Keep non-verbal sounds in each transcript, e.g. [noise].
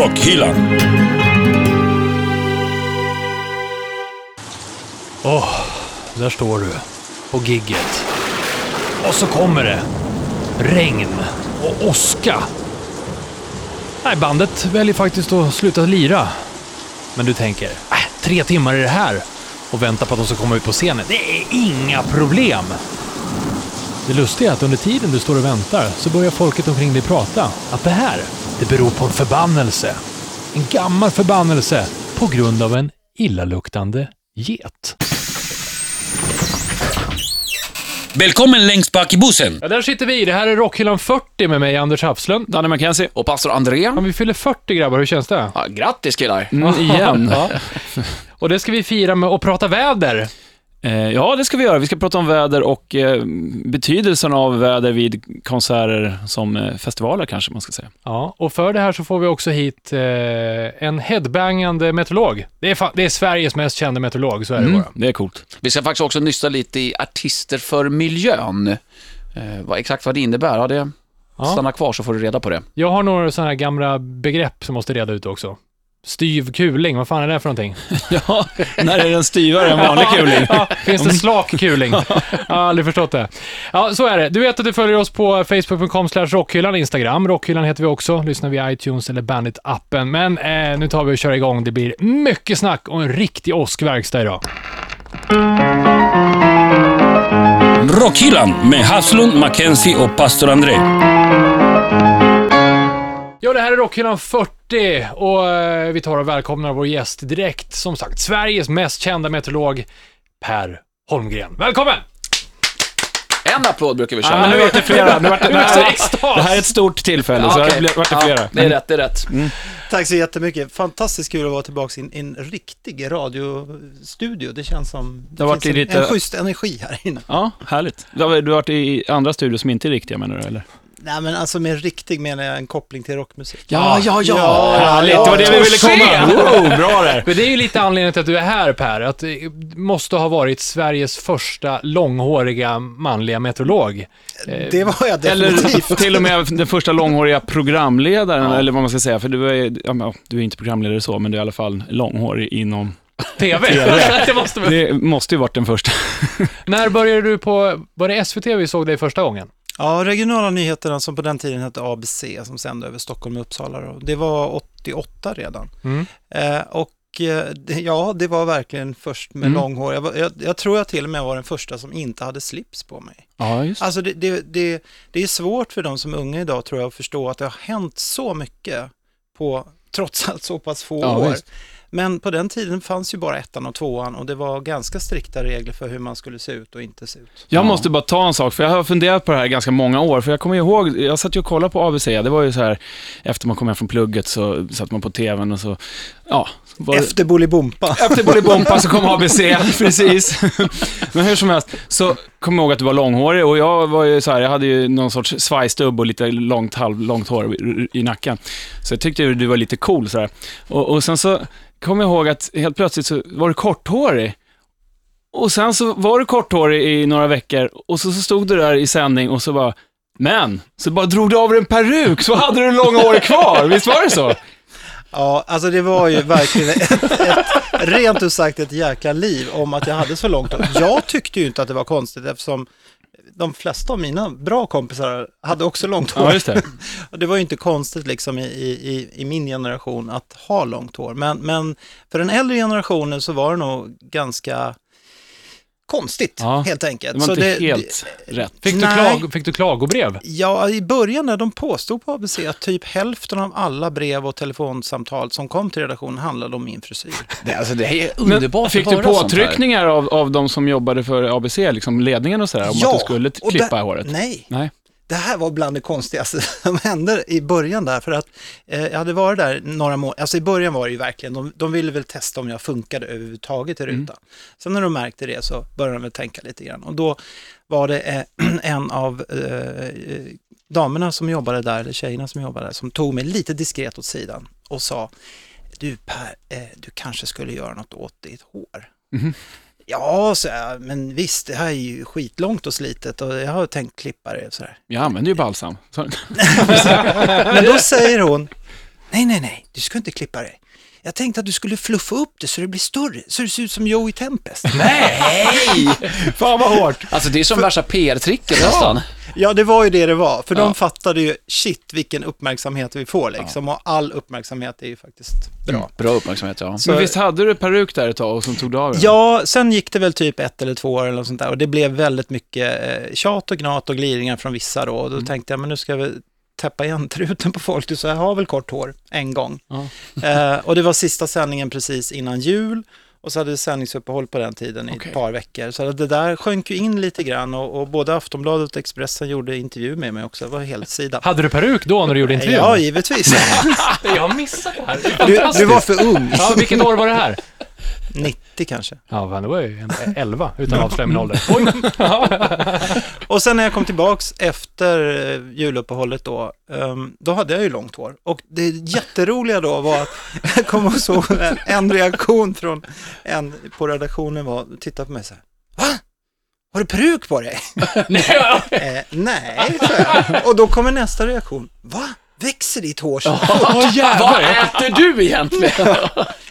Rockhyllan. Åh, där står du. På gigget. Och så kommer det. Regn och åska. Nej, bandet väljer faktiskt att sluta lira. Men du tänker, äh, tre timmar är det här och vänta på att de ska komma ut på scenen. Det är inga problem. Det lustiga är att under tiden du står och väntar så börjar folket omkring dig prata att det här, det beror på en förbannelse. En gammal förbannelse på grund av en illaluktande get. Välkommen längst bak i bussen. Ja, där sitter vi. Det här är Rockhyllan 40 med mig, Anders Hafslund. Danny McKenzie. Och pastor André. Ja, vi fyller 40 grabbar, hur känns det? Ja, grattis killar. Mm, igen. ja. Och det ska vi fira med att prata väder. Eh, ja, det ska vi göra. Vi ska prata om väder och eh, betydelsen av väder vid konserter som eh, festivaler kanske man ska säga. Ja, och för det här så får vi också hit en headbangande meteorolog. Det är, det är Sveriges mest kända meteorolog, så är det Mm, bara. det är coolt. Vi ska faktiskt också nysta lite i artister för miljön. Eh, vad, exakt vad det innebär, ja, det Ja. stanna kvar så får du reda på det. Jag har några sådana här gamla begrepp som måste reda ut också. Styv kuling, vad fan är det för någonting? [laughs] Ja, när är den styvare än vanlig kuling? Ja, finns det slak kuling? [laughs] Jag har aldrig förstått det. Ja, så är det. Du vet att du följer oss på facebook.com rockhyllan, Instagram. Rockhyllan heter vi också. Lyssnar via iTunes eller Bandit-appen. Men eh, nu tar vi och kör igång. Det blir mycket snack och en riktig åskverkstad idag. Rockhyllan med Haslund, Mackenzie och pastor André. Ja, det här är Rockhyllan 40 och eh, vi tar och välkomnar vår gäst direkt. Som sagt, Sveriges mest kända meteorolog, Per Holmgren. Välkommen! En applåd brukar vi köra. Ja, men nu vart det flera. Nu vart det, Nu [laughs] det, det här, det här är ett stort tillfälle, så okej. det vart det Ja, flera. det är rätt, det är rätt. Tack så jättemycket. Fantastiskt kul att vara tillbaka i en, en riktig radiostudio. Det känns som det, har varit finns i en, lite- en schysst energi här inne. Ja, härligt. Du har, du har varit i andra studior som inte är riktiga menar du, eller? Nej, men alltså med riktig menar jag en koppling till rockmusik. Ja, ja, ja. Härligt, det var det vi ville komma. Oh, bra där. Men det är ju lite anledningen till att du är här Per, att det måste ha varit Sveriges första långhåriga manliga meteorolog. Eh, Det var jag Eller definitivt. till och med den första långhåriga programledaren, eller vad man ska säga. För du är, ja, du är inte programledare så, men du är i alla fall långhårig inom... TV. [laughs] det måste. Det måste ju varit den första. När började du på, var det SVT vi såg dig första gången? Ja, regionala nyheterna som på den tiden hette ABC som sände över Stockholm och Uppsala. Då. Det var 88 redan. Mm. Eh, och eh, ja, det var verkligen först med Mm. långhår. Jag, jag, jag tror jag till och med var den första som inte hade slips på mig. Ja, just Alltså det, det, det, det är svårt för de som är unga idag tror jag att förstå att det har hänt så mycket på trots allt så pass få Ja, år. visst. Men på den tiden fanns ju bara ettan och tvåan och det var ganska strikta regler för hur man skulle se ut och inte se ut. Jag måste bara ta en sak, för jag har funderat på det här ganska många år. För jag kommer ihåg, jag satt ju och kollade på ABC, det var ju så här, efter man kom hem från plugget så satt man på tvn och så, ja. Var, Efter Bolibompa. Efter Bolibompa så kom [laughs] ABC, precis. Men hur som helst, så kom jag ihåg att du var långhårig och jag var ju så här, jag hade ju någon sorts svajstubb och lite långt, halvlångt hår i- nacken. Så jag tyckte du var lite cool så här. Och, och sen så kom jag ihåg att helt plötsligt så var du korthårig. Och sen så var du korthårig i några veckor och så, så stod du där i sändning och så bara, men, så bara drog du av dig en peruk så hade du långa hår kvar, visst var det så? Ja, alltså det var ju verkligen ett, ett, rent ut sagt ett jäkla liv om att jag hade så långt hår. Jag tyckte ju inte att det var konstigt eftersom de flesta av mina bra kompisar hade också långt hår. Ja, just det. Och [laughs] det var ju inte konstigt liksom i, i, i min generation att ha långt hår. Men, men för den äldre generationen så var det nog ganska konstigt Ja, helt enkelt. Det var Så inte helt rätt. Fick du, klag, fick du klagobrev? Ja, i början när de påstod på ABC att typ hälften av alla brev och telefonsamtal som kom till redaktionen handlade om min frisyr. Det, alltså, det är Men underbart Fick att du höra här. påtryckningar av, av de som jobbade för ABC, liksom ledningen och sådär, om att du skulle klippa där- håret? Nej, Nej. Det här var bland det konstigaste [laughs] som hände i början där. För att eh, jag hade varit där några månader, alltså i början var det ju verkligen, de, de ville väl testa om jag funkade överhuvudtaget i rutan. Sen när de märkte det så började de väl tänka lite grann. Och då var det eh, [clears throat] en av eh, eh, damerna som jobbade där, eller tjejerna som jobbade där, som tog mig lite diskret åt sidan och sa, du Per, eh, du kanske skulle göra något åt ditt hår. Ja, så jag, men visst, det här är ju skitlångt och slitet och jag har tänkt klippa det och sådär. Jag använder ju balsam. Så, [laughs] Men då säger hon, nej, nej, nej, du ska inte klippa dig. Jag tänkte att du skulle fluffa upp det så det blir större, så det ser ut som Joey Tempest. [laughs] Fan vad hårt. Alltså det är som värsta PR-tricket nästan. Ja, det var ju det det var, för Ja. de fattade ju, shit vilken uppmärksamhet vi får liksom, och all uppmärksamhet är ju faktiskt bra. Bra uppmärksamhet, ja. Så- Men visst hade du peruk där ett tag och som tog du av den? Ja, sen gick det väl typ ett eller två år eller något sånt där och det blev väldigt mycket eh, tjat och gnat och gliringar från vissa då. Och då tänkte jag, men nu ska väl täppa igen [laughs] truten på folk, så jag har väl kort hår en gång. Ja. Eh, och det var sista sändningen precis innan jul och så hade vi sändningsuppehåll på den tiden i Okej. ett par veckor. Så det där sjönk ju in lite grann och, och både Aftonbladet och Expressen gjorde intervju med mig också, det var helsida. Hade du peruk då när du gjorde intervjun? Ja, givetvis. [laughs] Jag har missat det här. Det Du, du var för ung. Ja, vilket år var det här? 90 kanske. Ja, fan, det var ju en 11 utan att avslöja min ålder. [laughs] [laughs] Och sen när jag kom tillbaks efter eh, juluppehållet då, ehm, då hade jag ju långt hår. Och det jätteroliga då var att [laughs] jag kom och såg en, reaktion från en på redaktionen var, titta på mig så här, Va? Har du peruk på dig? eh, nej, så jag. Och då kommer nästa reaktion, va? Växer ditt hår så? Vad äter du egentligen?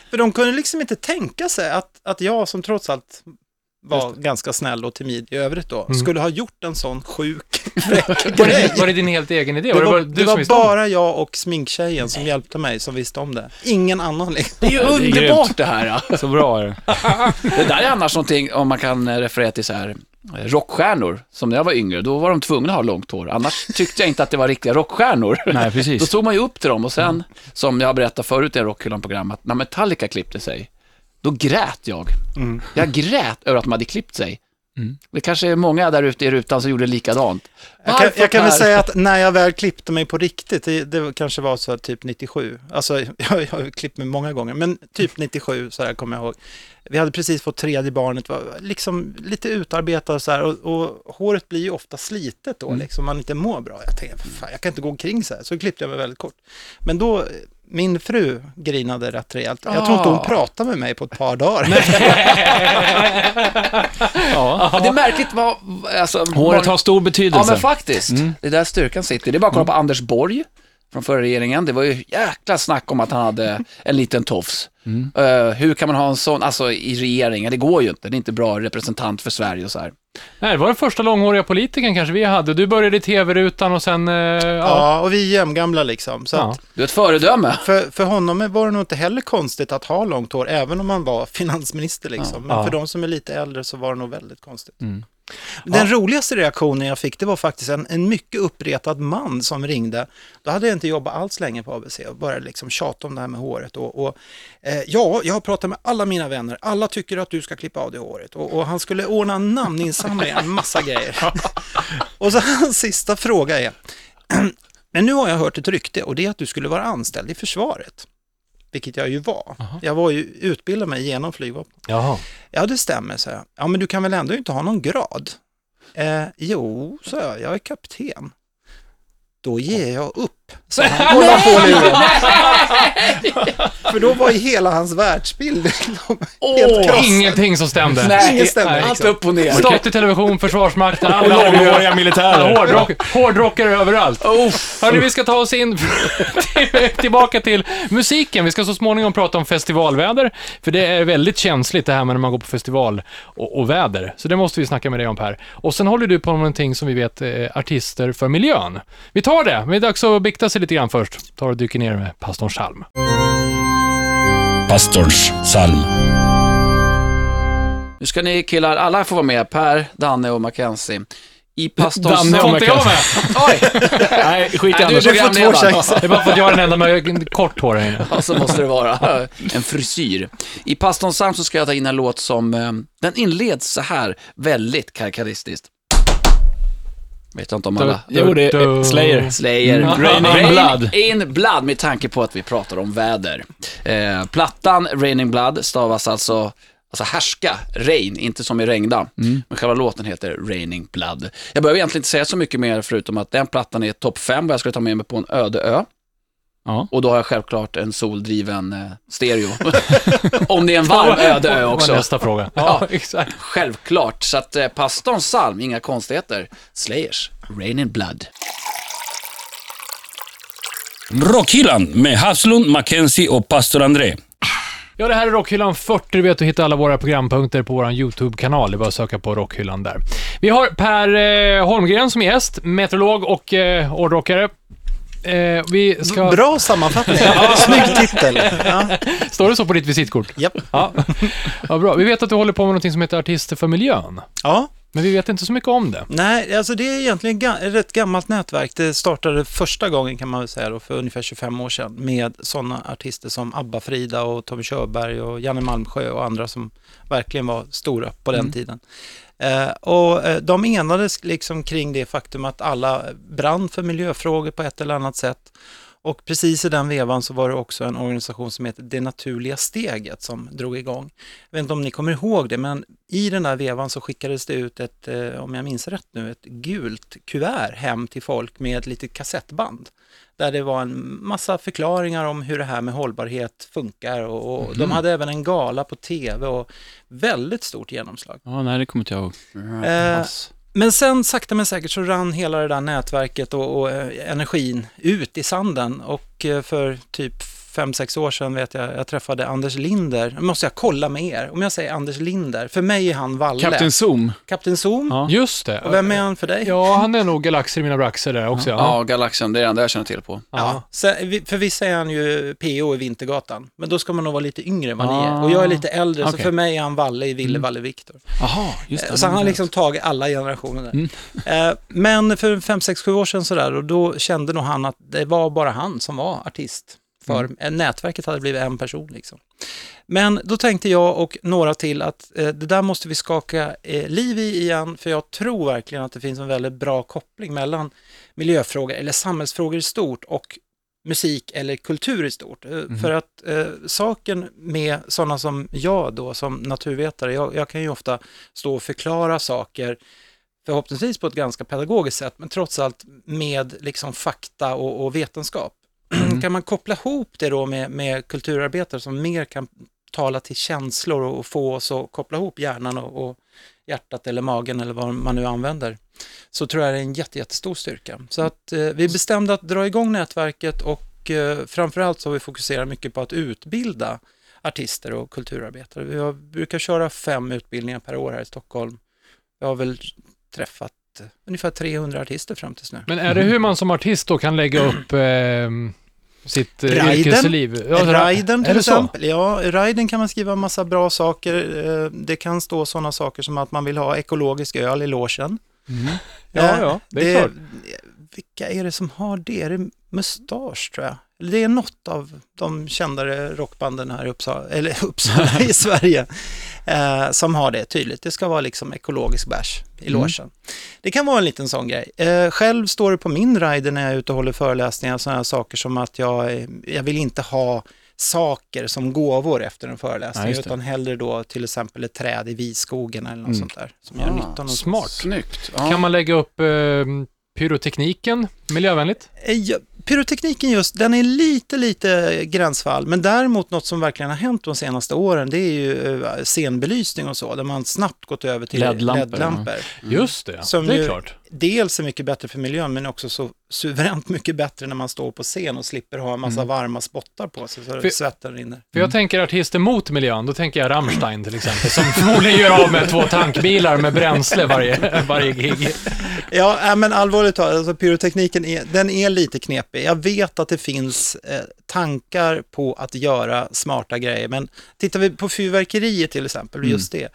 För de kunde liksom inte tänka sig att, att jag som trots allt var ganska snäll och timid i övrigt då, skulle ha gjort en sån sjuk, [laughs] fräck Var det, var det din helt egen idé? Det Var det, var, bara det du som var visste om bara jag och sminktjejen som hjälpte mig som visste om det. Ingen annan liksom. Det är ju underbart det här. ja. Så bra är det. [laughs] Det där är annars någonting, om man kan eh, referera till så här rockstjärnor, som när jag var yngre, då var de tvungna att ha långt hår. Annars tyckte jag inte att det var riktiga rockstjärnor. [laughs] Nej, Då precis. såg man ju upp till dem och sen, som jag berättade förut i Rockhyllan-program, att när Metallica klippte sig, då grät jag. Jag grät över att de hade klippt sig. Det kanske är många där ute i rutan som gjorde likadant. Jag kan, jag kan väl säga att när jag väl klippte mig på riktigt, det, det kanske var så här typ 97, alltså [laughs] jag, jag har ju klippt mig många gånger, men typ 97 så här kommer jag ihåg. Vi hade precis fått tredje barnet, var liksom lite utarbetat och så här och, och håret blir ju ofta slitet då, liksom man inte mår bra. Jag tänkte, fan, jag kan inte gå omkring så här, så klippte jag mig väldigt kort. Men då, min fru grinade rätt rejält. Jag tror inte hon Ah. pratade med mig på ett par dagar. [laughs] Ja. Det är märkligt vad, alltså, Håret har stor Ja, betydelse. men faktiskt. Det är där styrkan sitter. Det är bara att kolla på Anders Borg från förra regeringen. Det var ju jäkla snack om att han hade en liten tofs. Eh, hur kan man ha en sån, alltså i regeringen? Det går ju inte. Det är inte bra representant för Sverige och så här. Nej, det var den första långhåriga politikern kanske vi hade. Du började i tv-rutan och sen... eh, ja. Ja, och vi är jämngamla liksom. Så Ja. att, Du är ett föredöme. För, för honom var det nog inte heller konstigt att ha långt hår, även om han var finansminister liksom. Men Ja. för de som är lite äldre så var det nog väldigt konstigt. Mm. Den roligaste reaktionen jag fick, det var faktiskt en, en mycket uppretad man som ringde. Då hade jag inte jobbat alls länge på ABC och började liksom tjata om det här med håret. Och, och, eh, ja, jag har pratat med alla mina vänner, alla tycker att du ska klippa av det håret. Och, och han skulle ordna en namninsamling, en massa grejer. [laughs] och så hans sista fråga är, [clears throat] men nu har jag hört ett rykte och det är att du skulle vara anställd i försvaret. Vilket jag ju var. Jag var ju utbildad mig genom flygvapnet. Jaha. Ja, det stämmer, sa jag. Ja, men du kan väl ändå inte ha någon grad? Eh, jo, sa jag, jag är kapten. Då ger jag upp, sa han la på luren. För då var ju hela hans världsbild liksom helt krossad. Ingenting som stämde. Nej, Inget stämmer, allt liksom. upp och ner. Statlig television, Försvarsmakten, alla långhåriga militärer. Hårdrock, hårdrockare överallt. Uff. Hörni, vi ska ta oss in till- [laughs] tillbaka till musiken. Vi ska så småningom prata om festivalväder, för det är väldigt känsligt det här med när man går på festival och, och väder. Så det måste vi snacka med dig om Per. Och sen håller du på med någonting som vi vet är artister för miljön. Vi tar det, men det är dags att bikta sig lite grann först. Tar och dyker ner med pastorn Salm. Pastorns psalm. Nu ska ni killar, alla får vara med. Per, Danne och Mackenzie. I pastorns... Danne och? Oj! [laughs] Nej, skit i Nej, du är Anders. Du får två chanser. Det är bara för att jag är den enda med kort hår här inne. Ja, så måste det vara. En frisyr. I pastorns psalm så ska jag ta in en låt som, eh, den inleds så här, väldigt karaktäristiskt. Vet jag inte om alla... Jo, det är Slayer. Slayer. Mm. Raining Rain Blood. in Blood med tanke på att vi pratar om väder. Eh, plattan Raining Blood stavas alltså, alltså härska, rain, inte som i regna. Men själva låten heter Raining Blood. Jag behöver egentligen inte säga så mycket mer förutom att den plattan är topp 5 och jag skulle ta med mig på en öde ö. Ja. Och då har jag självklart en soldriven eh, stereo. [laughs] om det är en varm öde ö också. nästa fråga. Ja, [laughs] exakt. Självklart. Så att eh, pastorns psalm, inga konstigheter. Slayers, Rain in Blood. Rockhyllan med Haslund, Mackenzie och pastor André. Ja, det här är Rockhyllan 40. Du vet att hitta alla våra programpunkter på vår YouTube-kanal. Det är bara att söka på Rockhyllan där. Vi har Per eh, Holmgren som gäst, meteorolog och eh, hårdrockare. Eh, vi ska... Bra sammanfattning. [laughs] Snygg titel. [laughs] Ja. Står det så på ditt visitkort? Japp. Ja. ja, bra. Vi vet att du håller på med något som heter Artister för miljön. ja, Men vi vet inte så mycket om det. nej, alltså det är egentligen ga- ett rätt gammalt nätverk. Det startade första gången kan man väl säga då, för ungefär 25 år sedan med sådana artister som Abba-Frida och Tommy Körberg och Janne Malmsjö och andra som verkligen var stora på den tiden. Eh, och eh, de enades liksom kring det faktum att alla brann för miljöfrågor på ett eller annat sätt. Och precis i den vevan så var det också en organisation som heter Det naturliga steget som drog igång. Jag vet inte om ni kommer ihåg det, men i den där vevan så skickades det ut ett, eh, om jag minns rätt nu, ett gult kuvert hem till folk med ett litet kassettband. Där det var en massa förklaringar om hur det här med hållbarhet funkar och, och de hade även en gala på tv och väldigt stort genomslag. Ja, nej, det kommer inte jag ihåg. Eh, men sen sakta men säkert så rann hela det där nätverket och, och eh, energin ut i sanden och eh, för typ fem sex år sedan vet jag, jag träffade Anders Linder. Nu måste jag kolla med er. Om jag säger Anders Linder, för mig är han Valle. Kapten Zoom. Kapten Zoom. Ja. Just det. Och vem är han för dig? Ja, han är nog galaxer i mina braxer där också. Ja, Ja. Galaxen, det är det enda jag känner till på. Ja. Sen, vi- för vissa är han ju PO i Vintergatan, men då ska man nog vara lite yngre än vad ni är. Ah. Och jag är lite äldre, så Okej. för mig är han Valle i Ville Valle Viktor. Jaha, just det. Så han har liksom tagit alla generationer där. Eh, Men för fem sex sju år sedan sådär, och då kände nog han att det var bara han som var artist. För eh, nätverket hade blivit en person liksom. Men då tänkte jag och några till att eh, det där måste vi skaka eh, liv i igen, för jag tror verkligen att det finns en väldigt bra koppling mellan miljöfrågor eller samhällsfrågor i stort och musik eller kultur i stort. Eh, För att eh, saken med sådana som jag då, som naturvetare, jag, jag kan ju ofta stå och förklara saker förhoppningsvis på ett ganska pedagogiskt sätt, men trots allt med liksom fakta och, och vetenskap. Mm. kan man koppla ihop det då med, med kulturarbetare som mer kan tala till känslor och, få oss att koppla ihop hjärnan och, och hjärtat eller magen eller vad man nu använder, så tror jag det är en jätte, jättestor styrka. Så att eh, vi bestämde att dra igång nätverket och eh, framförallt så har vi fokuserat mycket på att utbilda artister och kulturarbetare. Vi har, brukar köra fem utbildningar per år här i Stockholm. Jag har väl träffat ungefär 300 artister fram tills nu. Men är det hur man som artist då kan lägga upp eh, sitt eh, Raiden. yrkesliv? Ja, Raiden till det så? exempel. Ja, Raiden kan man skriva massa bra saker. Eh, Det kan stå sådana saker som att man vill ha ekologisk öl i logen. Ja, Eh, ja, det är klart. Vilka är det som har det? Är det Mustasch tror jag? Det är något av de kändare rockbanden här i Uppsala, eller [laughs] Uppsala i [laughs] Sverige eh, som har det tydligt. Det ska vara liksom ekologisk bärs i Mm. logen. Det kan vara en liten sån grej. Eh, själv står det på min rider när jag är ute och håller föreläsningar sådana här saker som att jag, jag vill inte ha saker som gåvor efter en föreläsning, Ja, utan hellre då till exempel ett träd i Viskogen eller något Mm. sånt där som gör Ah, nytta. Smart. Snyggt. Ja. Kan man lägga upp eh, pyrotekniken miljövänligt? Eh, ja, Pyrotekniken just, den är lite, lite gränsfall, men däremot något som verkligen har hänt de senaste åren, det är ju eh, scenbelysning och så, där man snabbt gått över till LED-lampor, LED-lampor. Just det, Som det är ju- klart. Dels är mycket bättre för miljön, men också så suveränt mycket bättre när man står på scen och slipper ha en massa varma spottar på sig så För- svetten rinner. För jag tänker artister mot miljön, då tänker jag Rammstein till exempel, som förmodligen gör av med två tankbilar med bränsle varje, [laughs] varje gig. Ja, äh, men allvarligt talat, alltså pyrotekniken är, den är lite knepig. Jag vet att det finns eh, tankar på att göra smarta grejer, men tittar vi på fyrverkeriet till exempel, just det,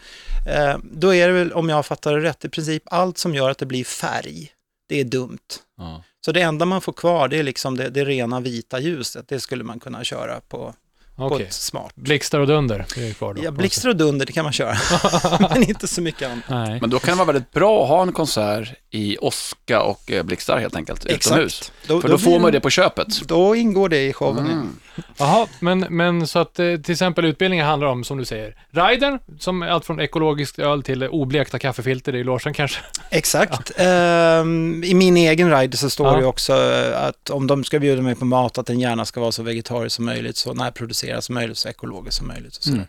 eh, då är det väl, om jag fattar det rätt, i princip allt som gör att det blir färg, det är dumt. Ja. Så det enda man får kvar, det är liksom det, det rena vita ljuset, det skulle man kunna köra på, på Okej. ett smart. Blixtar och dunder, är kvar då. Ja, blixtar och dunder, det kan man köra, [laughs] men inte så mycket annat. Nej. Men då kan det vara väldigt bra att ha en konsert i åska och eh, blixtar helt enkelt, utomhus. Då, För då, får blir man ju det på köpet. Då ingår det i showen. ja. Mm. Jaha, men, men så att eh, till exempel utbildningen handlar om, som du säger, ridern, som är allt från ekologiskt öl till oblekta kaffefilter i logen kanske. Exakt. Ehm, I min egen rider så står Ja. det också eh, att om de ska bjuda mig på mat, att den gärna ska vara så vegetarisk som möjligt, så närproducerad som möjligt, så ekologisk som möjligt. Och sådär.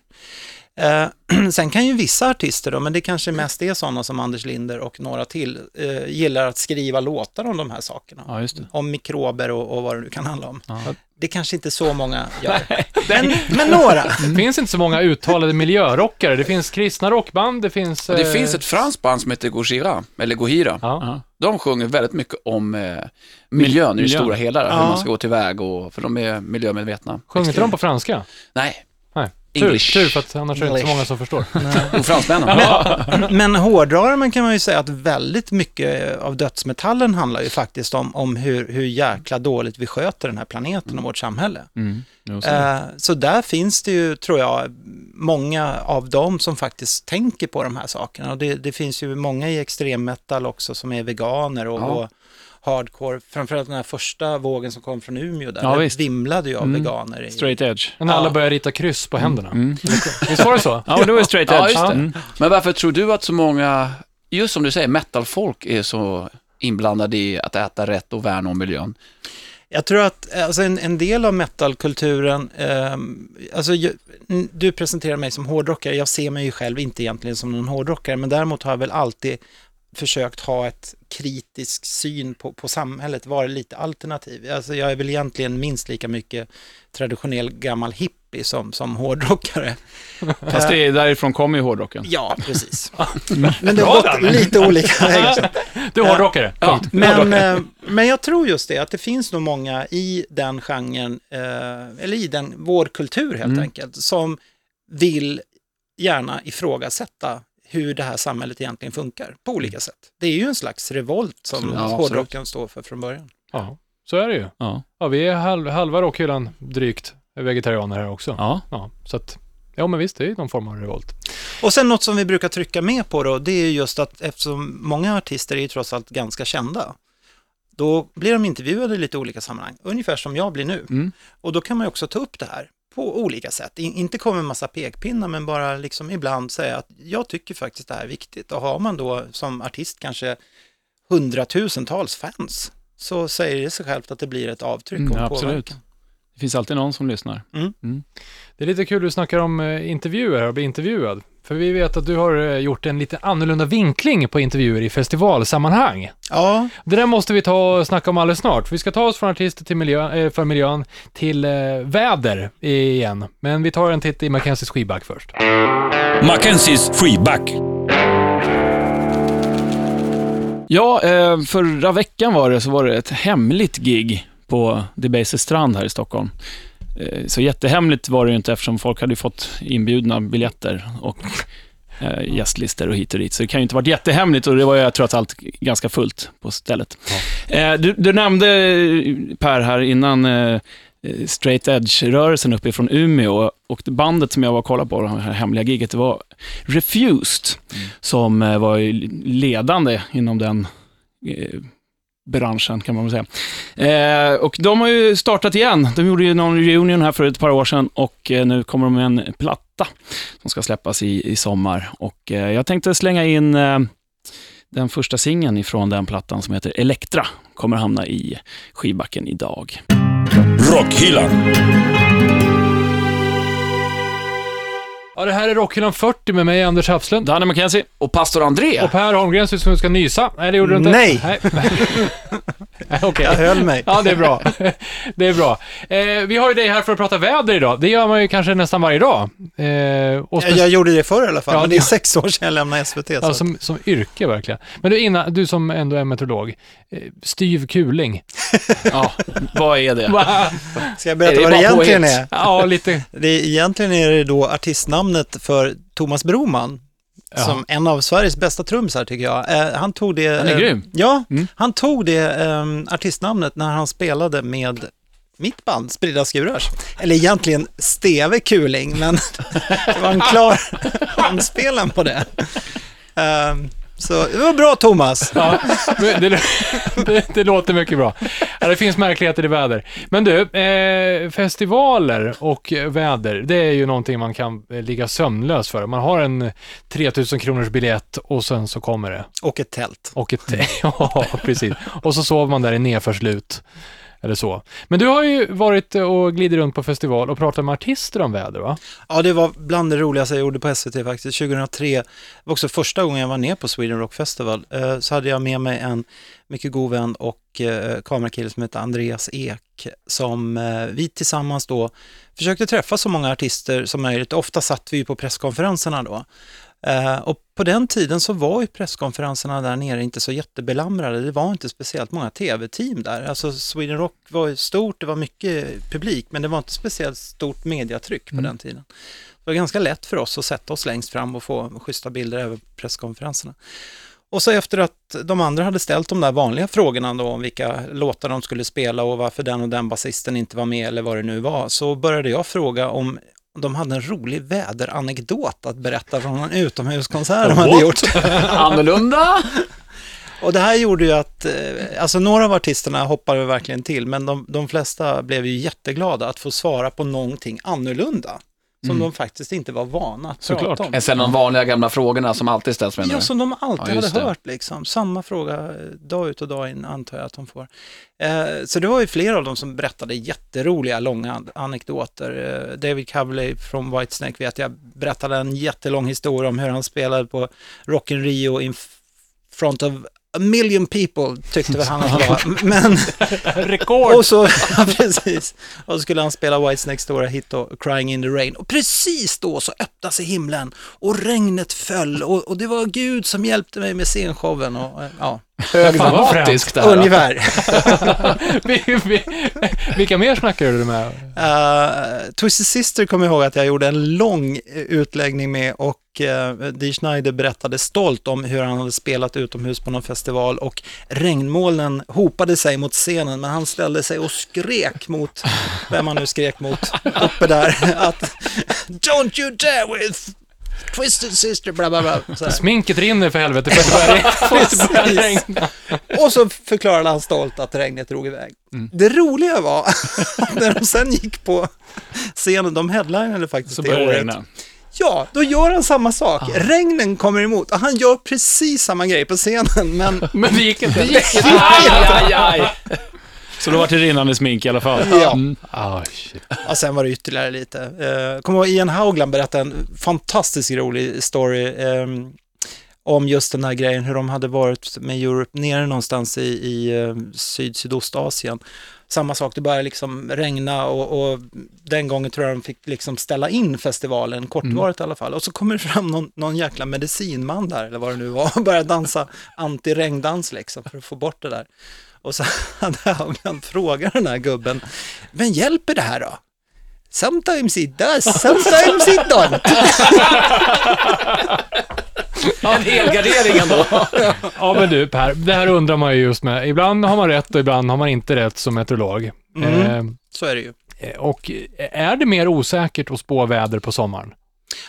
Eh, [clears throat] sen kan ju vissa artister då, men det kanske mest är sådana som Anders Linder och några till, eh, gillar att skriva låtar om de här sakerna. Ja, just det. Om mikrober och, och vad det nu kan handla om. Ja. Det kanske inte så många [laughs] gör. men, men några. [laughs] Det finns inte så många uttalade miljörockare. Det finns kristna rockband, det finns... Och det eh, finns ett franskt band som heter Gojira, eller Gojira. Ja. De sjunger väldigt mycket om eh, miljön i det stora hela, hur man ska gå tillväga och, för de är miljömedvetna. Sjunger inte de på franska? Nej, Nej. Tur, English. tur, för att annars är det inte så English. många som förstår. [laughs] och fransmännen. Men hårdrar man kan man ju säga att väldigt mycket av dödsmetallen handlar ju faktiskt om, om hur, hur jäkla dåligt vi sköter den här planeten och vårt samhälle. Mm. Eh, så där finns det ju, tror jag, många av dem som faktiskt tänker på de här sakerna. Och det, det finns ju många i extremmetal också som är veganer och, Ja. och hardcore. Framförallt den här första vågen som kom från Umeå där, Ja, det visst. vimlade ju av Mm. veganer. I, Straight edge. Men alla Ja. börjar rita kryss på händerna. Mm. Visst var det så? Ja, men det var straight edge. Ja, just det. Mm. Men varför tror du att så många, just som du säger, metalfolk är så inblandade i att äta rätt och värna om miljön? Jag tror att alltså en, en del av metalkulturen, ehm, alltså du presenterar mig som hårdrockare, jag ser mig ju själv inte egentligen som någon hårdrockare, men däremot har jag väl alltid försökt ha ett kritisk syn på, på samhället, vara lite alternativ. Alltså jag är väl egentligen minst lika mycket traditionell gammal hippie som, som hårdrockare. [laughs] Fast det är, därifrån kommer ju hårdrocken. Ja, precis. [laughs] Men det har gått lite olika vägar. [laughs] Du är hårdrockare. Ja. Men, eh, men jag tror just det, att det finns nog många i den genren, eh, eller i den, vår kultur helt Mm. enkelt, som vill gärna ifrågasätta hur det här samhället egentligen funkar på olika sätt. Det är ju en slags revolt som. Ja, hårdrocken står för från början. Ja, så är det ju. Ja. Ja, vi är halv, halva rockhyllan drygt vegetarianer här också. Ja. Ja, så att, ja men visst, det är ju någon form av revolt. Och sen något som vi brukar trycka med på då, det är ju just att eftersom många artister är ju trots allt ganska kända, då blir de intervjuade i lite olika sammanhang, ungefär som jag blir nu. Mm. Och då kan man ju också ta upp det här på olika sätt. In, inte komma med massa pekpinnar, men bara liksom ibland säga att jag tycker faktiskt det här är viktigt. Och har man då som artist kanske hundratusentals fans, så säger det sig självt att det blir ett avtryck Mm, och absolut. påverkan. Det finns alltid någon som lyssnar. Det är lite kul du snackar om eh, intervjuer och bli intervjuad. För vi vet att du har eh, gjort en lite annorlunda vinkling på intervjuer i festivalsammanhang. Ja, Det där måste vi ta och snacka om alldeles snart. Vi ska ta oss från artister till miljö, eh, för miljön till eh, väder igen. Men vi tar en titt i Mackenzies skivback först. Mackenzies freeback. Ja, förra veckan var det så var det ett hemligt gig på Debaser strand här i Stockholm. Eh, Så jättehemligt var det ju inte eftersom folk hade fått inbjudna biljetter och eh, gästlistor och hit och dit. Så det kan ju inte varit jättehemligt och det var ju trots allt ganska fullt på stället. Eh, Du, du nämnde, Per, här innan eh, straight edge-rörelsen uppifrån Umeå och det bandet som jag var och kollade på, det här hemliga giget, det var Refused, som eh, var ledande inom den eh, branschen kan man väl säga. Eh, och de har ju startat igen. De gjorde ju någon reunion här för ett par år sedan och eh, nu kommer de med en platta som ska släppas i, i sommar. Och eh, jag tänkte slänga in eh, den första singeln ifrån den plattan som heter Elektra. Kommer hamna i skivbacken idag. Rockhyllan. Ja, det här är Rockhyllan 40 med mig, Anders Hafslund. Danne McKenzie. Och pastor André, Och Per Holmgren ser ut som du ska nysa. Nej, det gjorde du inte. Nej. Nej. [laughs] Nej, Okej. jag höll mig. Ja, det är bra. [laughs] Det är bra. Eh, vi har ju dig här för att prata väder idag. Det gör man ju kanske nästan varje dag. Eh, och Jag, jag gjorde det förr i alla fall, Ja, men det är det- sex år sedan jag lämnade SVT. Ja, så. som, som yrke verkligen. Men du, innan, du som ändå är meteorolog, eh, styv kuling. [laughs] Ja, vad är det? Va? Ska jag berätta vad det egentligen är? Ja, lite. Det är? Egentligen är det då artistnamnet för Thomas Broman, Ja. som en av Sveriges bästa trummisar tycker jag. Eh, han tog det... Han är eh, grym. Ja, Mm. han tog det eh, artistnamnet när han spelade med mitt band, Spridda Skurars. Eller egentligen Steve Kuling, men [laughs] det var en klar [laughs] anspelning på det. Så det var bra Thomas. Ja, det, det, det, låter mycket bra. Ja, det finns märkligheter i väder. Men du, eh, festivaler och väder, det är ju någonting man kan eh, ligga sömnlös för. Man har en 3000 kronors biljett och sen så kommer det. Och ett tält. Och ett, [laughs] ja, precis. Och så sover man där i nedförslut. Eller så. Men du har ju varit och glidit runt på festival och pratat med artister om väder, va? Ja, det var bland det roligaste jag gjorde på SVT faktiskt. 2003 det var också första gången jag var ner på Sweden Rock Festival. Eh, så hade jag med mig en mycket god vän och eh, kamerakille som heter Andreas Ek som eh, vi tillsammans då försökte träffa så många artister som möjligt. Ofta satt vi ju på presskonferenserna då. Eh, Och på den tiden så var ju presskonferenserna där nere inte så jättebelamrade. Det var inte speciellt många tv-team där. Alltså Sweden Rock var ju stort, det var mycket publik, men det var inte speciellt stort mediatryck på den tiden. Det var ganska lätt för oss att sätta oss längst fram och få schyssta bilder över presskonferenserna. Och så efter att de andra hade ställt de där vanliga frågorna då om vilka låtar de skulle spela och varför den och den basisten inte var med eller vad det nu var, så började jag fråga om de hade en rolig väderanekdot att berätta från en utomhuskonsert de hade gjort. [laughs] Annorlunda? Och det här gjorde ju att, eh, alltså några av artisterna hoppade verkligen till, men de, de flesta blev ju jätteglada att få svara på någonting annorlunda. Som de faktiskt inte var vana att Såklart. prata om. Är sen de vanliga gamla frågorna som alltid ställs menar Ja, som de alltid Ja, hade det. hört liksom. Samma fråga eh, dag ut och dag in antar jag att de får. Eh, så det var ju flera av dem som berättade jätteroliga långa an- anekdoter. Eh, David Cavley från Whitesnake vet jag berättade en jättelång historia om hur han spelade på Rock in Rio in front of a million people tyckte väl han att det var. [laughs] Men Rekord! och så, ja, precis. Och så skulle han spela Whitesnakes stora hit och Crying in the Rain. Och precis då så öppnade sig himlen och regnet föll och, och det var Gud som hjälpte mig med scenshowen och ja, Här. då. ungefär. [laughs] Vi- vi- Vilka mer snackar du med? Uh, Twisted Sister kommer jag ihåg att jag gjorde en lång utläggning med och uh, Dee Schneider berättade stolt om hur han hade spelat utomhus på någon festival och regnmolnen hopade sig mot scenen men han ställde sig och skrek mot, vem han nu skrek mot, uppe där, att Don't you dare with Twisted Sister, bla bla bla. Så här. Sminket rinner för helvete, för att det börjar, [laughs] det regna. Och så förklarade han stolt att regnet drog iväg. Det roliga var att [laughs] när de sen gick på scenen, de headlinade faktiskt Så det det året. regna. Ja, då gör han samma sak. Regnen kommer emot och han gör precis samma grej på scenen, men [laughs] Men det gick inte. Aj, aj, aj. Så då var det rinnande smink i alla fall. ja. Ah, shit. ja, sen var det ytterligare lite. Uh, kommer ihåg Ian Haugland berättade en fantastiskt rolig story ehm, om just den här grejen, hur de hade varit med Europe nere någonstans i, i eh, syd-sydostasien. Samma sak, det började liksom regna och, och den gången tror jag de fick liksom ställa in festivalen, kortvarigt i alla fall. Och så kommer det fram någon, någon jäkla medicinman där, eller vad det nu var, och börjar dansa anti-regndans liksom för att få bort det där. Och så [laughs] hade Haugland frågat den här gubben, men hjälper det här då? Sometimes it does, sometimes it don't. [laughs] En helgardering ändå. [laughs] Ja, men du Per, det här undrar man ju just med. Ibland har man rätt och ibland har man inte rätt som meteorolog. Mm. Så är det ju. Eh, och är det mer osäkert att spå väder på sommaren?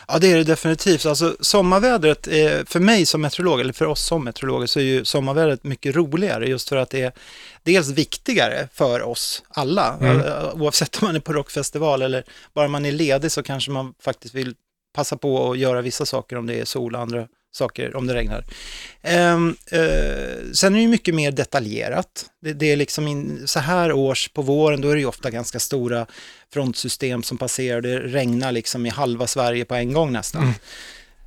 Ja, det är det definitivt. Alltså sommarvädret, är, för mig som meteorolog, eller för oss som meteorologer, så är ju sommarvädret mycket roligare just för att det är dels viktigare för oss alla. Mm. Eh, Oavsett om man är på rockfestival eller bara man är ledig så kanske man faktiskt vill passa på att göra vissa saker om det är sol och andra saker om det regnar. Ehm, eh, sen är det mycket mer detaljerat. Det, det är liksom in, så här års på våren, då är det ju ofta ganska stora frontsystem som passerar. Det regnar liksom i halva Sverige på en gång nästan.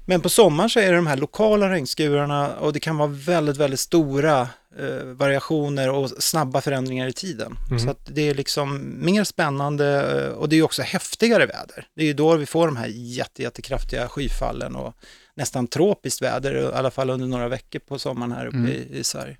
Men på sommaren så är det de här lokala regnskurarna och det kan vara väldigt, väldigt stora eh, variationer och snabba förändringar i tiden. Så att det är liksom mer spännande eh, och det är också häftigare väder. Det är ju då vi får de här jätte, jättekraftiga skyfallen och nästan tropiskt väder, i alla fall under några veckor på sommaren här uppe i, i Sverige.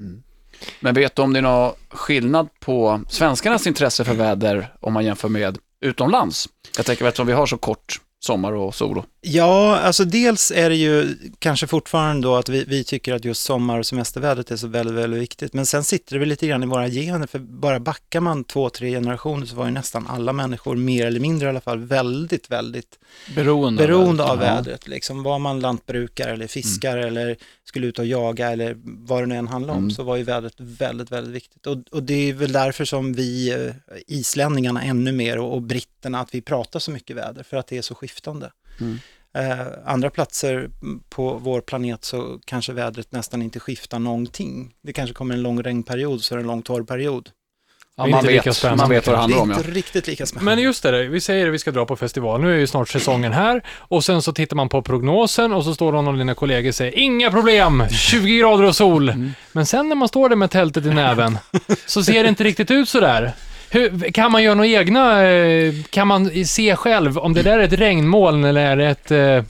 Men vet du om det är någon skillnad på svenskarnas intresse för väder om man jämför med utomlands? Jag tänker eftersom vi har så kort sommar och sol. och- Ja, alltså dels är det ju kanske fortfarande då att vi, vi tycker att just sommar och semestervädret är så väldigt, väldigt viktigt. Men sen sitter det väl lite grann i våra gener, för bara backar man två, tre generationer så var ju nästan alla människor, mer eller mindre i alla fall, väldigt, väldigt Beroende, beroende av Ja. vädret. Liksom. Var man lantbrukare eller fiskare eller skulle ut och jaga eller vad det nu än handlar om Mm. så var ju vädret väldigt, väldigt viktigt. Och, och det är väl därför som vi eh, islänningarna ännu mer och, och britterna att vi pratar så mycket väder för att det är så skiftande. Mm. Eh, andra platser på vår planet så kanske vädret nästan inte skiftar någonting. Det kanske kommer en lång regnperiod så är det en lång torrperiod. Det är man, inte lika vet, spännande man vet vad det Det handlar är om, ja. inte riktigt lika spännande. Men just det, vi säger att vi ska dra på festival. Nu är ju snart säsongen här och sen så tittar man på prognosen och så står någon av dina kollegor och säger inga problem, 20 grader och sol. Men sen när man står där med tältet i näven [laughs] så ser det inte riktigt ut så där. Hur, kan man göra några egna, eh, kan man se själv om det där är ett regnmoln eller är det ett... eh,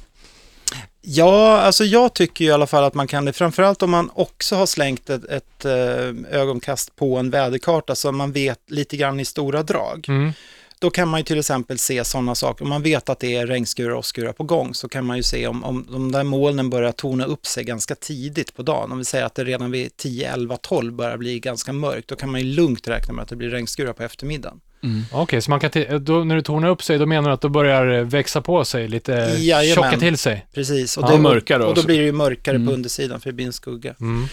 Ja, alltså jag tycker i alla fall att man kan det, framförallt om man också har slängt ett, ett eh, ögonkast på en väderkarta så man vet lite grann i stora drag. Mm. Då kan man ju till exempel se sådana saker, om man vet att det är regnskurar och åskurar på gång så kan man ju se om, om de där molnen börjar torna upp sig ganska tidigt på dagen. Om vi säger att det redan vid 10, 11, 12 börjar bli ganska mörkt, då kan man ju lugnt räkna med att det blir regnskurar på eftermiddagen. Okej, så man kan då, när du tornar upp sig, då menar du att då börjar det växa på sig, lite Jajamän. tjocka till sig? Precis, och, Ja, det, mörkare och då också. blir det ju mörkare Mm. på undersidan för det blir en skugga. Mm.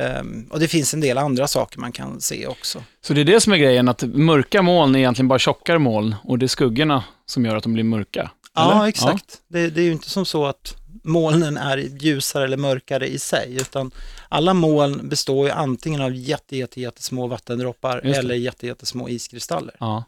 Ehm, och det finns en del andra saker man kan se också. Så det är det som är grejen, att mörka moln är egentligen bara tjockare moln och det är skuggorna som gör att de blir mörka. Ja, Eller? exakt. Det, det är ju inte som så att molnen är ljusare eller mörkare i sig, utan alla moln består ju antingen av jätte, jätte, jättesmå vattendroppar eller jätte, jättesmå iskristaller. Ja.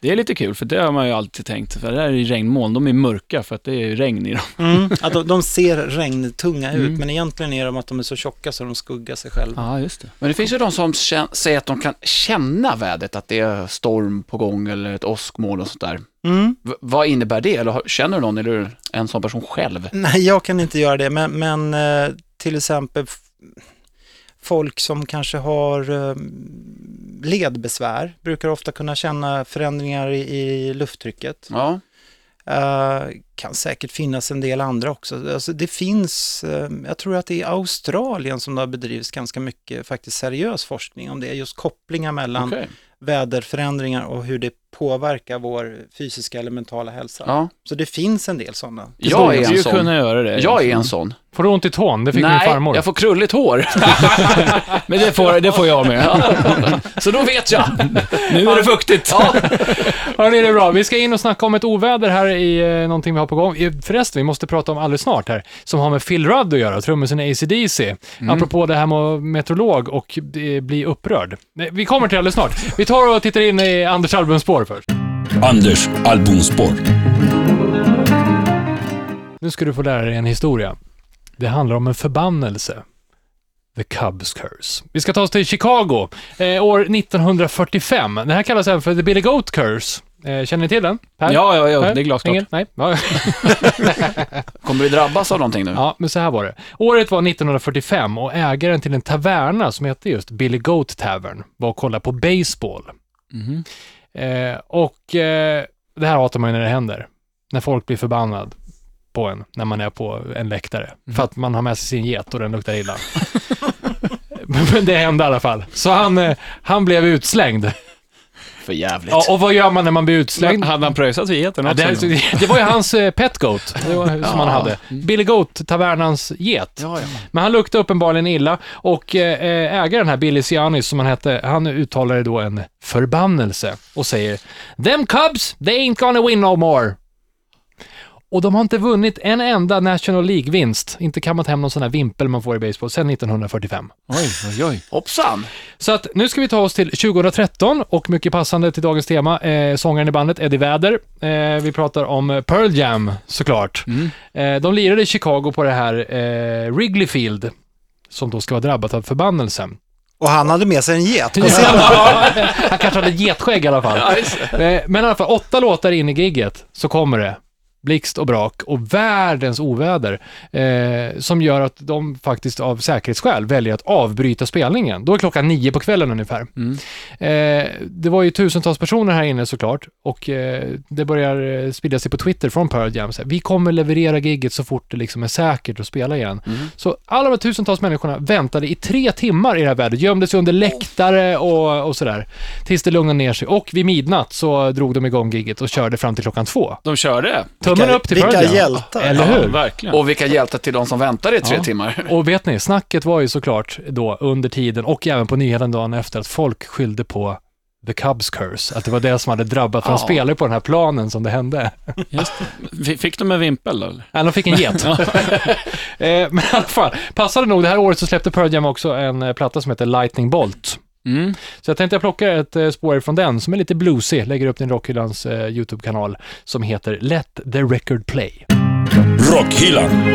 Det är lite kul, för det har man ju alltid tänkt. För det där är ju regnmoln, de är mörka för att det är regn i dem. Mm. [laughs] Att de, de ser regntunga ut, Mm. men egentligen är de att de är så tjocka så de skuggar sig själva. Ja, just det. Men det finns ju de som säger att de kan känna vädret, att det är storm på gång eller ett åskmoln och sånt där. Mm. V- vad innebär det? Eller känner du någon, eller är du en sån person själv? Nej, jag kan inte göra det, men, men eh, till exempel folk som kanske har eh, ledbesvär brukar ofta kunna känna förändringar i, lufttrycket. Ja. Eh, kan säkert finnas en del andra också. Alltså det finns, eh, jag tror att det är i Australien som det har bedrivits ganska mycket faktiskt seriös forskning om det, just kopplingar mellan Okej. väderförändringar och hur det påverkar vår fysiska eller mentala hälsa. Ja. Så det finns en del sådana. Jag är Det en sån. kunna göra det. Jag är en sån. Får du ont i tån? Det fick min Nej, farmor. jag får krulligt hår. [laughs] Men det får, det får jag med. Så då vet jag. Nu är det fuktigt. Ja. Hörni, det är bra. Vi ska in och snacka om ett oväder här i eh, någonting vi har på gång. Eh, Förresten, vi måste prata om alldeles snart här, som har med Phil Rudd att göra, trummisen i AC/DC. Apropå det här med meteorolog och eh, bli upprörd. Nej, Vi kommer till alldeles snart. Vi tar och tittar in i Anders albumspår först. Anders albumspår. Nu ska du få lära dig en historia. Det handlar om en förbannelse. The Cubs Curse. Vi ska ta oss till Chicago, eh, år 1945. Det här kallas även för The Billy Goat Curse. Eh, känner ni till den? Per? Ja, ja, ja, Per? det är glasklart. Ingen? Nej? [laughs] Kommer vi drabbas av någonting nu? Ja, men så här var det. Året var 1945 och ägaren till en taverna som hette just Billy Goat Tavern var och kollade på baseball. Mhm. Eh, och eh, det här hatar man ju när det händer. När folk blir förbannad på en, när man är på en läktare. För att man har med sig sin get och den luktar illa. [laughs] Men det hände i alla fall. Så han, eh, han blev utslängd. För jävligt. Ja, och vad gör man när man blir utslängd? Hade han pröjsat geten Ja, det, det var ju hans eh, pet goat det var, som han hade. Billy Goat, tavernans get. Ja, ja. Men han luktade uppenbarligen illa och eh, ägaren här, Billy Cianis som han hette, han uttalade då en förbannelse och säger “Them Cubs, they ain't gonna win no more”. Och de har inte vunnit en enda National League-vinst, inte kammat hem någon sån här vimpel man får i baseball, sedan 1945. Oj, oj, oj. Hoppsan. Så att nu ska vi ta oss till 2013 och mycket passande till dagens tema, eh, sångaren i bandet Eddie Vedder. Eh, vi pratar om Pearl Jam såklart. Eh, de lirade i Chicago på det här eh, Wrigley Field, som då ska vara drabbat av förbannelsen. Och han hade med sig en get på scenen. [laughs] Han kanske hade getskägg i alla fall. Eh, Men i alla fall, åtta låtar in i gigget så kommer det blixt och brak och världens oväder eh, som gör att de faktiskt av säkerhetsskäl väljer att avbryta spelningen. Då är klockan nio på kvällen ungefär. Eh, det var ju tusentals personer här inne såklart och eh, det börjar eh, sprida sig på Twitter från Pearl Jam. Så här, vi kommer leverera gigget så fort det liksom är säkert att spela igen. Så alla de här tusentals människorna väntade i tre timmar i det här vädret, gömde sig under läktare och, och sådär. Tills det lugnade ner sig. Och vid midnatt så drog de igång gigget och körde fram till klockan två. De körde. Tummen Vilka- upp till vilka hjältar. Eller Ja, hur? verkligen. Och vilka hjältar till de som väntar i tre Ja. timmar. [laughs] Och vet ni, snacket var ju såklart då under tiden och även på nyheten dagen efter att folk skyllde på The Cubs Curse, att det var det som hade drabbat, för de Ja. spelade på den här planen som det hände. Just det. Fick de en vimpel då? eller? Nej, de fick en get. [laughs] [laughs] eh, men i alla fall, passade nog, det här året så släppte Pearl Jam också en eh, platta som heter Lightning Bolt. Mm. Så jag tänkte jag plocka ett eh, spår från den som är lite bluesig, lägger upp den Rockhyllans eh, YouTube-kanal som heter Let the record play. Rockhyllan.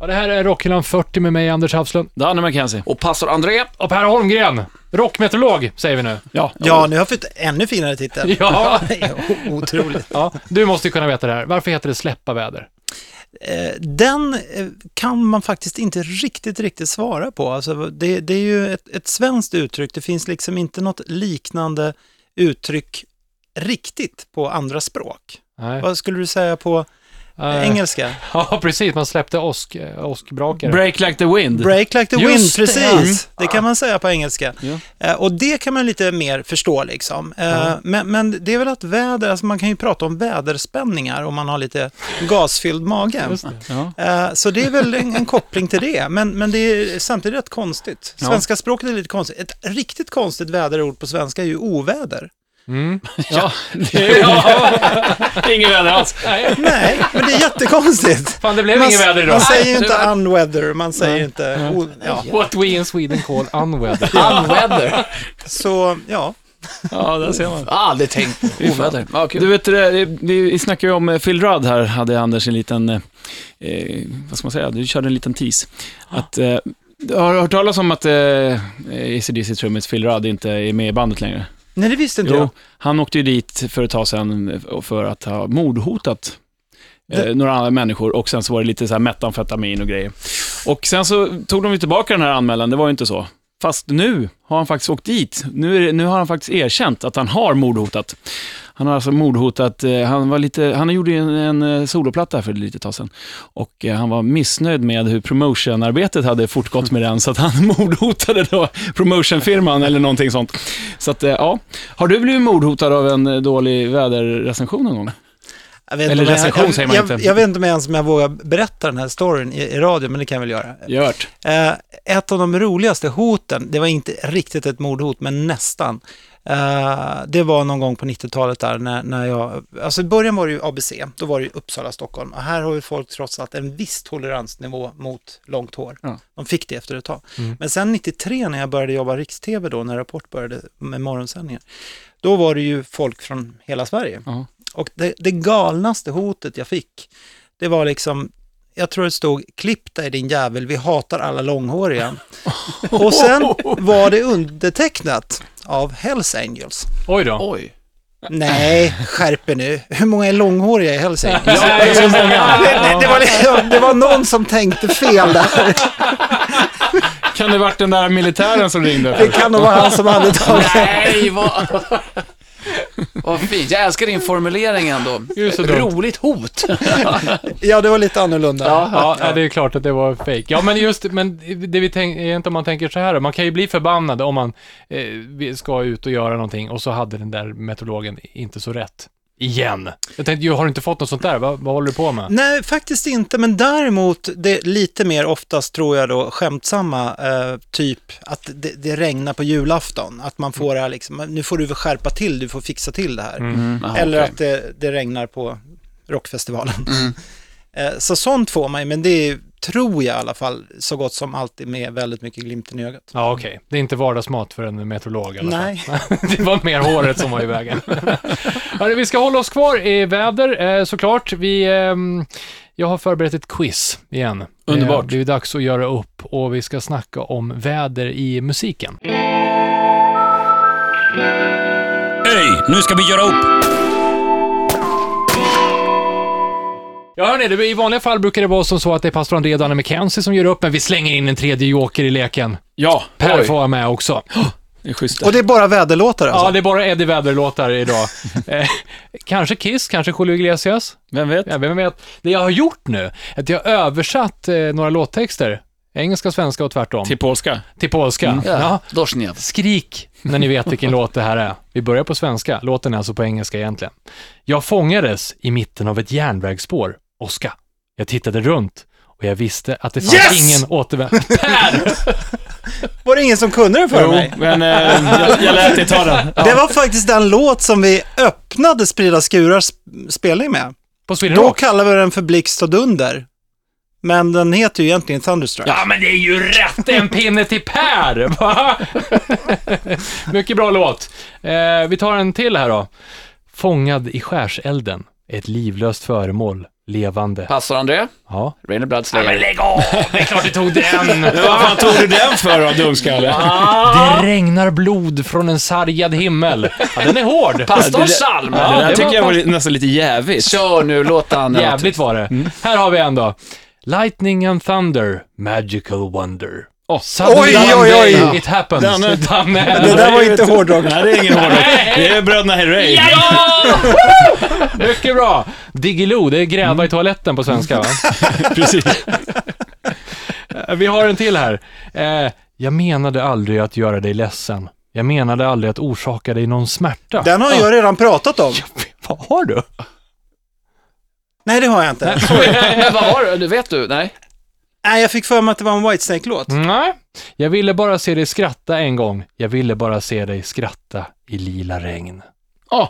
Ja, det här är Rockhyllan 40 med mig, Anders Hafslund. Danne McKenzie. Och pastor André. Och Per Holmgren, rockmeteorolog säger vi nu. Ja. Ja, nu har jag fått ännu finare titel. [laughs] Ja. [laughs] O- Otroligt. Ja, du måste ju kunna veta det här. Varför heter det släppa väder? Eh, Den eh, kan man faktiskt inte riktigt, riktigt svara på. Alltså, det, det är ju ett, ett svenskt uttryck. Det finns liksom inte något liknande uttryck riktigt på andra språk. Nej. Vad skulle du säga på Eh, engelska? [laughs] Ja, precis. Man släppte åsk, eh, åskbrakare. Break like the wind. Break like the Just wind, det, precis. Det kan man säga på engelska. Ja. Eh, och det kan man lite mer förstå liksom. Eh, men, men det är väl att väder, alltså man kan ju prata om väderspänningar om man har lite gasfylld mage. Just det. Ja. Eh, Så det är väl en, en koppling till det, men, men det är samtidigt rätt konstigt. Ja. Svenska språket är lite konstigt. Ett riktigt konstigt väderord på svenska är ju oväder. Mm. [laughs] Ja. [laughs] Inget väder alls. Nej, Nej, men det är jättekonstigt. fan det blev Man, ingen väder man idag. säger ju inte tyvärr. unweather, man säger inte... O, ja. What we in Sweden call unweather. Unweather. Så, ja. Ja, där ser man. Har aldrig tänkt på oväder. Ja, kul. Du vet, det, vi snackade ju om eh, Phil Rudd här, hade Anders en liten, eh, eh, vad ska man säga, du körde en liten tease. Att, eh, du har hört talas om att eh, ACDC-trummis Phil Rudd inte är med i bandet längre? Nej, det visste inte jag. Jo, han åkte ju dit för ett tag sedan eh, för att ha mordhotat eh, Det- några andra människor och sen så var det lite så här metamfetamin och grejer. Och sen så tog de ju tillbaka den här anmälan, det var ju inte så. Fast nu har han faktiskt åkt dit. Nu, är nu har han faktiskt erkänt att han har mordhotat. Han har alltså mordhotat, eh, han var lite, han gjorde ju en, en eh, soloplatta för ett litet tag sedan. Och eh, han var missnöjd med hur promotionarbetet hade fortgått med den, så att han [laughs] mordhotade då promotionfirman eller någonting sånt. Så att, ja. Har du blivit mordhotad av en dålig väderrecension någon gång? Jag vet Eller jag- recension jag, säger man jag, inte. Jag vet inte om jag ens om jag vågar berätta den här storyn i, i radio, men det kan jag väl göra. Gjort. Eh, ett av de roligaste hoten, det var inte riktigt ett mordhot, men nästan. Eh, det var någon gång på 90-talet där när, när jag, alltså i början var det ju ABC, då var det ju Uppsala, Stockholm. Och här har ju folk trots allt en viss toleransnivå mot långt hår. Ja. De fick det efter ett tag. Mm. Men sen 93 när jag började jobba riks-tv då, när Rapport började med morgonsändningar, då var det ju folk från hela Sverige. Ja. Och det, det galnaste hotet jag fick, det var liksom, jag tror det stod klipp dig din jävel, vi hatar alla långhåriga. [laughs] Och sen var det undertecknat av Hells Angels. Oj då. Oj. Nej, skärp er nu. Hur många är långhåriga i Hells Angels? Ja, det är så många. Det, det, det, var, liksom- det var någon som tänkte fel där. Kan det varit den där militären som ringde? Det kan nog vara han som hade tagit... Nej, vad... Vad fint. Jag älskar din formulering ändå. Roligt hot. [laughs] Ja, det var lite annorlunda. Ja, ja, det är klart att det var fake. Ja, men just men det vi tänker, är inte om man tänker så här, man kan ju bli förbannad om man eh, ska ut och göra någonting och så hade den där meteorologen inte så rätt. Igen. Jag tänkte, har du inte fått något sånt där? Vad, vad håller du på med? Nej, faktiskt inte, men däremot det lite mer oftast tror jag då skämtsamma, eh, typ att det, det regnar på julafton. Att man får det här liksom, nu får du väl skärpa till, du får fixa till det här. Mm. Jaha, Eller okej. att det, det regnar på rockfestivalen. Mm. [laughs] Eh, så sånt får man ju, men det är, tror jag i alla fall, så gott som alltid med väldigt mycket glimten i ögat. Ja, okej. Det är inte vardagsmat för en meteorolog i alla fall. Nej. [laughs] det var mer håret som var i vägen. [laughs] Hörru, vi ska hålla oss kvar i väder, eh, såklart. Vi, ehm, jag har förberett ett quiz igen. Underbart. Det har blivit dags att göra upp och vi ska snacka om väder i musiken. Hej, nu ska vi göra upp. Ja, hörni, det, i vanliga fall brukar det vara som så att det är pastor André och Danne McKenzie som gör upp, men vi slänger in en tredje joker i leken. Ja, Per Oj. får vara med också. [gasps] det är schysst. Och det är bara väderlåtar alltså? Ja, det är bara Eddie Vedder-låtar idag. [laughs] eh, kanske Kiss, kanske Julio Iglesias. Vem vet? Ja, vem vet. Det jag har gjort nu, är att jag har översatt eh, några låttexter. Engelska, svenska och tvärtom. Till polska. till polska. Ja. Ja, Dorsnev. Skrik när ni vet vilken [laughs] låt det här är. Vi börjar på svenska, låten är alltså på engelska egentligen. Jag fångades i mitten av ett järnvägsspår, Oska. Jag tittade runt och jag visste att det fanns Yes! ingen återvändo. [laughs] Per! Var det ingen som kunde det för mig? men eh, jag, jag lät dig ta den. [laughs] Det var faktiskt den låt som vi öppnade Sprida Skurars spelning med. På Sweden Då Rock? kallar vi den för Blixt och Dunder. Men den heter ju egentligen Thunderstruck. Ja, men det är ju rätt! En pinne till Per! Va? [laughs] Mycket bra låt. Eh, vi tar en till här då. Fångad i skärselden. Ett livlöst föremål. Levande. Pastor André, Ja. Rain Blood Men Slayer. lägg av! Det är klart du tog den! [laughs] Vad fan tog du den för då, dumskalle? Det regnar blod från en sargad himmel. Ja, den är hård. [laughs] Pastorns psalm! det Ja, där det tycker var jag var li- nästan lite jävigt. Kör nu, låt han... Jävligt var det. Här har vi en då. Lightning and thunder, magical wonder. Suddenly Oj, oj, oj. It happens. Den är- Det där var inte hårdrock. Nej, det är ingen hårdrock. Det är bröderna Herrey. Ja! Mycket bra. Diggiloo, det är gräva i toaletten på svenska va? [laughs] Precis. Eh, Vi har en till här. Eh, jag menade aldrig att göra dig ledsen. Jag menade aldrig att orsaka dig någon smärta. Den har jag redan pratat om. Vad har du? Nej, det har jag inte. Men [laughs] vad det? Du vet du? Nej? Nej, jag fick för mig att det var en Whitesnake-låt. Nej. Jag ville bara se dig skratta en gång. Jag ville bara se dig skratta i lila regn.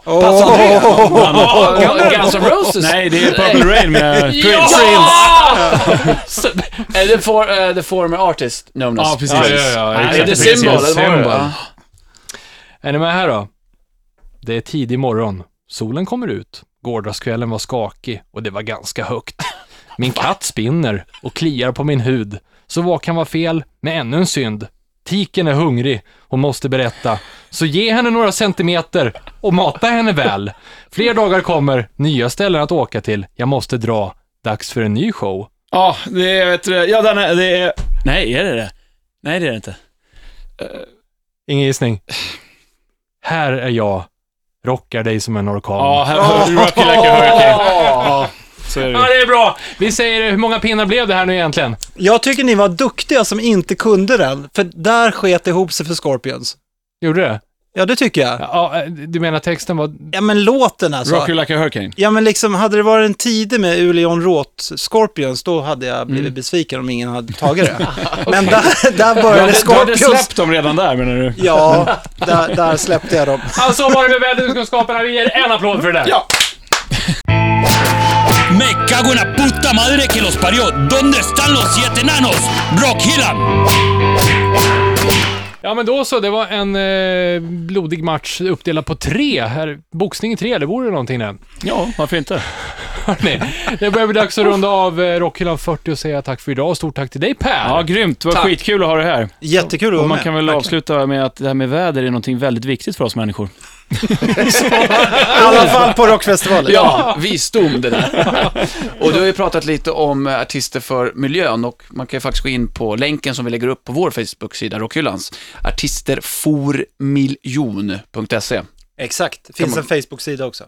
Pastor André? Åh! Guns N' Roses? Nej, det är Purple Rain med Prince. [laughs] Så- Eh, The, for, eh, the former artist known as. Ja, precis. Ja, ja, ja. The. Symbol, eller vad var det? Symbol. Ja. Är ni med här då? Det är tidig morgon. Solen kommer ut. Gårdagskvällen var skakig och det var ganska högt. Min katt spinner och kliar på min hud. Så vad kan vara fel med ännu en synd? Tiken är hungrig och måste berätta. Så ge henne några centimeter och mata henne väl. Fler dagar kommer, nya ställen att åka till. Jag måste dra. Dags för en ny show. Ja, det är, vet du, ja den är, det är... Nej, är det det? Nej, det är det inte. Ingen gissning. Här är jag. Rockar dig som en orkan. Ja, här, Rocky Like a Hurricane. Ja, så är Ja, det. det är bra. Vi säger, hur många pinnar blev det här nu egentligen? Jag tycker ni var duktiga som inte kunde den, för där sket det ihop sig för Scorpions. Gjorde det? Ja, det tycker jag. Ja, du menar texten var... Ja, men låten alltså. Rocky Like a Hurricane. Ja, men liksom, hade det varit en tidig med Uleon Roth Scorpions, då hade jag blivit Mm. besviken om ingen hade tagit det. [laughs] Men där, där Du hade, började du hade Scorpions. släppt dem redan där, menar du? Ja, där, där släppte jag dem. [laughs] Alltså var det med väderkunskaperna. Vi ger en applåd för det där. Ja. Cago en la puta madre que los parió. ¿Dónde están los siete enanos? Rockhyllan. Ja, men då så. Det var en eh, blodig match uppdelad på tre. Här, boxning i tre, det vore någonting det. Ja, varför inte? [laughs] Hörrni, det börjar bli dags att runda av eh, Rockhyllan 40 och säga tack för idag. Och stort tack till dig Per. Ja, grymt. Det var Tack. skitkul att ha det här. Jättekul att Och vara man med. kan väl avsluta med att det här med väder är någonting väldigt viktigt för oss människor. I alla fall på Rockfestivalen. Ja, visdom det där. Och du har ju pratat lite om artister för miljön och man kan ju faktiskt gå in på länken som vi lägger upp på vår Facebook-sida, Rockhyllans. Artisterformiljon.se Exakt. Det finns Kan en Facebook-sida också.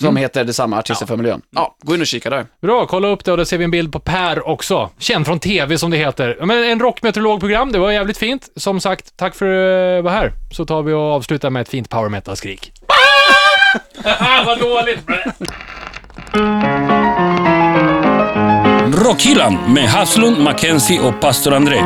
Som heter detsamma, Artister för miljön. Ja, gå in och kika där. Bra, kolla upp det och där ser vi en bild på Per också. Känd från TV som det heter. Ja, Men en rockmeteorologprogram, det var jävligt fint. Som sagt, tack för att uh, vara här. Så tar vi och avslutar med ett fint power metal-skrik. [laughs] Ah! Vad dåligt! Rockhyllan med Haslund, Mackenzie och pastor André.